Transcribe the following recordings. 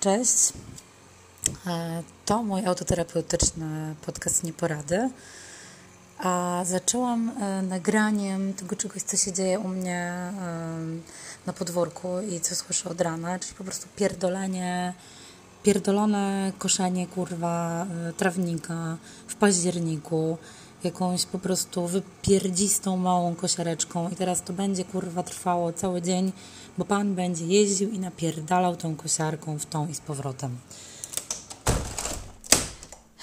Cześć. E, to mój autoterapeutyczny podcast Nieporady. A zaczęłam e, nagraniem tego czegoś, co się dzieje u mnie e, na podwórku i co słyszę od rana, czyli po prostu pierdolenie, pierdolone koszenie kurwa trawnika w październiku, jakąś po prostu wypierdzistą małą kosiareczką i teraz to będzie kurwa trwało cały dzień, bo pan będzie jeździł i napierdalał tą kosiarką w tą i z powrotem.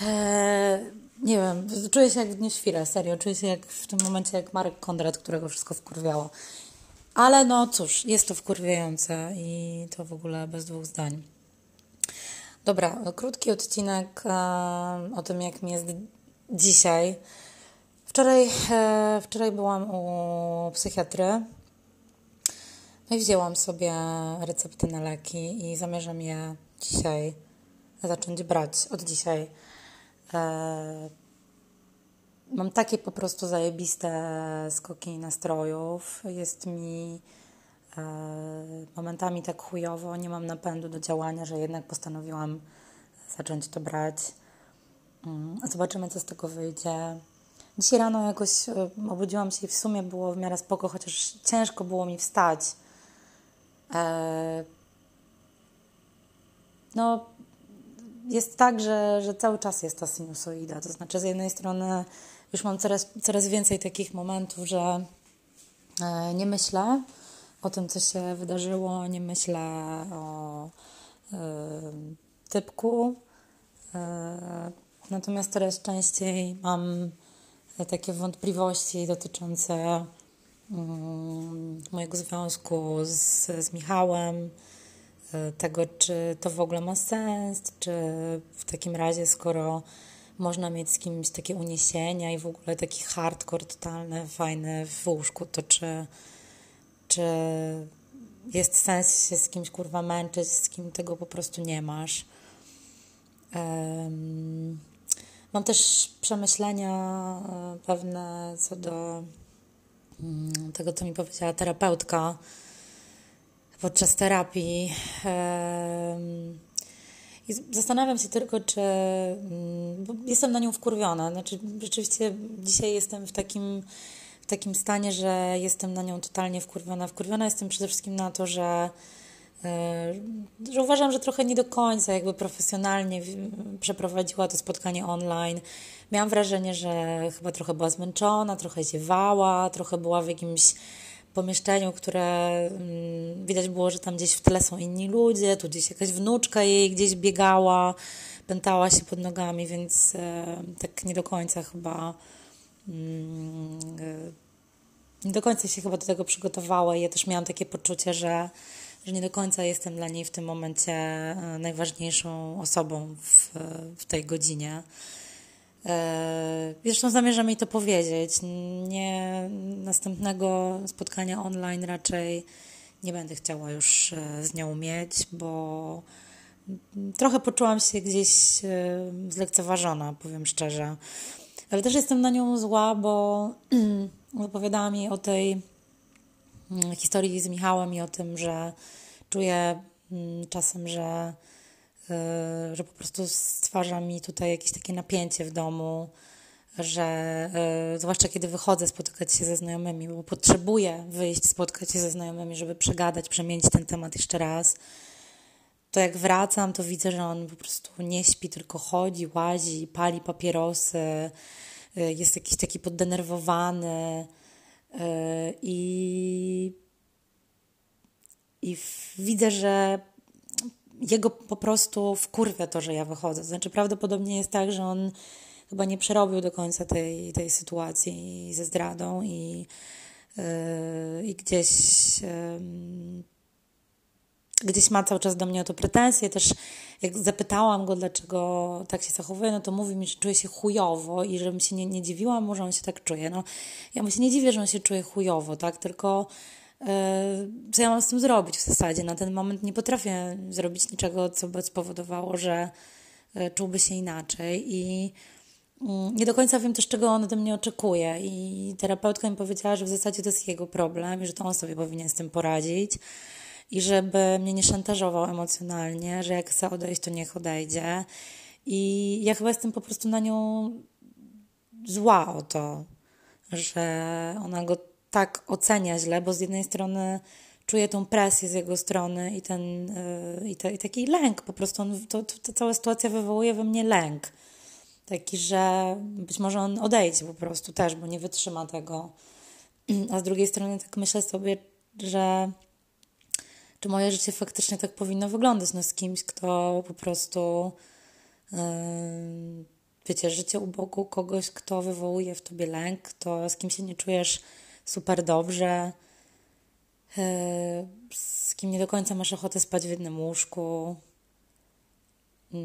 Eee, nie wiem, czuję się jak w Dniu Świra, serio. Czuję się jak w tym momencie jak Marek Kondrat, którego wszystko wkurwiało. Ale no cóż, jest to wkurwiające i to w ogóle bez dwóch zdań. Dobra, krótki odcinek e, o tym, jak mi jest dzisiaj. Wczoraj, e, wczoraj byłam u psychiatry. No i wzięłam sobie recepty na leki i zamierzam je dzisiaj zacząć brać. Od dzisiaj. E, mam takie po prostu zajebiste skoki nastrojów. Jest mi e, momentami tak chujowo, nie mam napędu do działania, że jednak postanowiłam zacząć to brać. Mm, zobaczymy, co z tego wyjdzie. Dzisiaj rano jakoś e, obudziłam się i w sumie było w miarę spoko, chociaż ciężko było mi wstać. E, no, jest tak, że, że cały czas jest ta sinusoida. To znaczy, z jednej strony już mam coraz, coraz więcej takich momentów, że e, nie myślę o tym, co się wydarzyło, nie myślę o typku. Natomiast coraz częściej mam takie wątpliwości dotyczące um, mojego związku z, z Michałem, e, tego, czy to w ogóle ma sens, czy w takim razie, skoro można mieć z kimś takie uniesienia i w ogóle taki hardcore totalny, fajny w łóżku, to czy, czy jest sens się z kimś kurwa męczyć, z kim tego po prostu nie masz. Um, Mam też przemyślenia e, pewne co do mm, tego, co mi powiedziała terapeutka podczas terapii. I zastanawiam się tylko, czy. Mm, bo jestem na nią wkurwiona. Znaczy, rzeczywiście dzisiaj jestem w takim, w takim stanie, że jestem na nią totalnie wkurwiona. Wkurwiona jestem przede wszystkim na to, że że uważam, że trochę nie do końca jakby profesjonalnie przeprowadziła to spotkanie online. Miałam wrażenie, że chyba trochę była zmęczona, trochę ziewała, trochę była w jakimś pomieszczeniu, które mm, widać było, że tam gdzieś w tle są inni ludzie, tu gdzieś jakaś wnuczka jej gdzieś biegała, pętała się pod nogami, więc e, tak nie do końca chyba mm, e, nie do końca się chyba do tego przygotowała i ja też miałam takie poczucie, że że nie do końca jestem dla niej w tym momencie e, najważniejszą osobą w, w tej godzinie. E, zresztą zamierzam jej to powiedzieć. Nie następnego spotkania online raczej nie będę chciała już e, z nią mieć, bo trochę poczułam się gdzieś zlekceważona, powiem szczerze. Ale też jestem na nią zła, bo opowiadała mi o tej historii z Michałem i o tym, że czuję mm, czasem, że, y, że po prostu stwarza mi tutaj jakieś takie napięcie w domu, że y, zwłaszcza kiedy wychodzę spotykać się ze znajomymi, bo potrzebuję wyjść, spotkać się ze znajomymi, żeby przegadać, przemienić ten temat jeszcze raz. To jak wracam, to widzę, że on po prostu nie śpi, tylko chodzi, łazi, pali papierosy, y, jest jakiś taki poddenerwowany, i, i widzę, że jego po prostu wkurwia to, że ja wychodzę. Znaczy, prawdopodobnie jest tak, że on chyba nie przerobił do końca tej, tej sytuacji ze zdradą i, yy, i gdzieś. Yy, gdzieś ma cały czas do mnie o to pretensje. Też jak zapytałam go, dlaczego tak się zachowuje, no to mówi mi, że czuje się chujowo i żebym się nie, nie dziwiła, może on się tak czuje. No, ja mu się nie dziwię, że on się czuje chujowo, tak? Tylko yy, co ja mam z tym zrobić w zasadzie? Na ten moment nie potrafię zrobić niczego, co by spowodowało, że yy, czułby się inaczej i yy, nie do końca wiem też, czego on ode mnie oczekuje i terapeutka mi powiedziała, że w zasadzie to jest jego problem i że to on sobie powinien z tym poradzić i żeby mnie nie szantażował emocjonalnie, że jak chce odejść, to niech odejdzie. I ja chyba jestem po prostu na nią zła o to, że ona go tak ocenia źle, bo z jednej strony czuję tą presję z jego strony i ten yy, i, te, i taki lęk, po prostu on, to, to, ta cała sytuacja wywołuje we mnie lęk. Taki, że być może on odejdzie po prostu też, bo nie wytrzyma tego. A z drugiej strony tak myślę sobie, że czy moje życie faktycznie tak powinno wyglądać, no z kimś, kto po prostu yy, wiecie, życie u boku kogoś, kto wywołuje w tobie lęk, kto z kim się nie czujesz super dobrze, yy, z kim nie do końca masz ochotę spać w jednym łóżku, yy,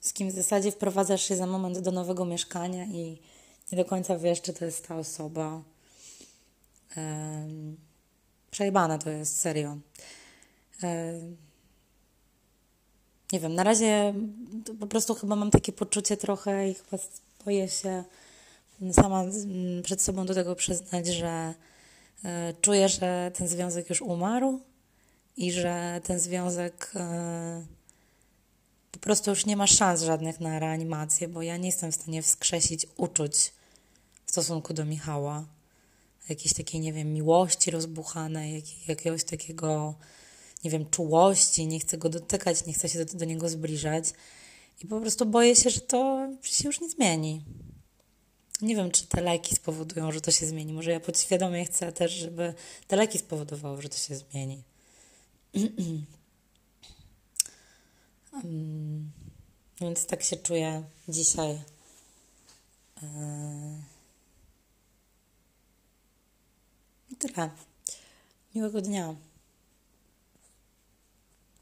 z kim w zasadzie wprowadzasz się za moment do nowego mieszkania i nie do końca wiesz, czy to jest ta osoba. Um, przejebane to jest, serio. Um, nie wiem, na razie po prostu chyba mam takie poczucie trochę i chyba boję się sama przed sobą do tego przyznać, że e, czuję, że ten związek już umarł i że ten związek e, po prostu już nie ma szans żadnych na reanimację, bo ja nie jestem w stanie wskrzesić uczuć w stosunku do Michała. Jakiejś takiej, nie wiem, miłości rozbuchanej, jak, jakiegoś takiego, nie wiem, czułości, nie chcę go dotykać, nie chcę się do, do niego zbliżać. I po prostu boję się, że to się już nie zmieni. Nie wiem, czy te leki spowodują, że to się zmieni. Może ja podświadomie chcę też, żeby te leki spowodowały, że to się zmieni. um, więc tak się czuję dzisiaj. Yy. Tyle. Miłego dnia.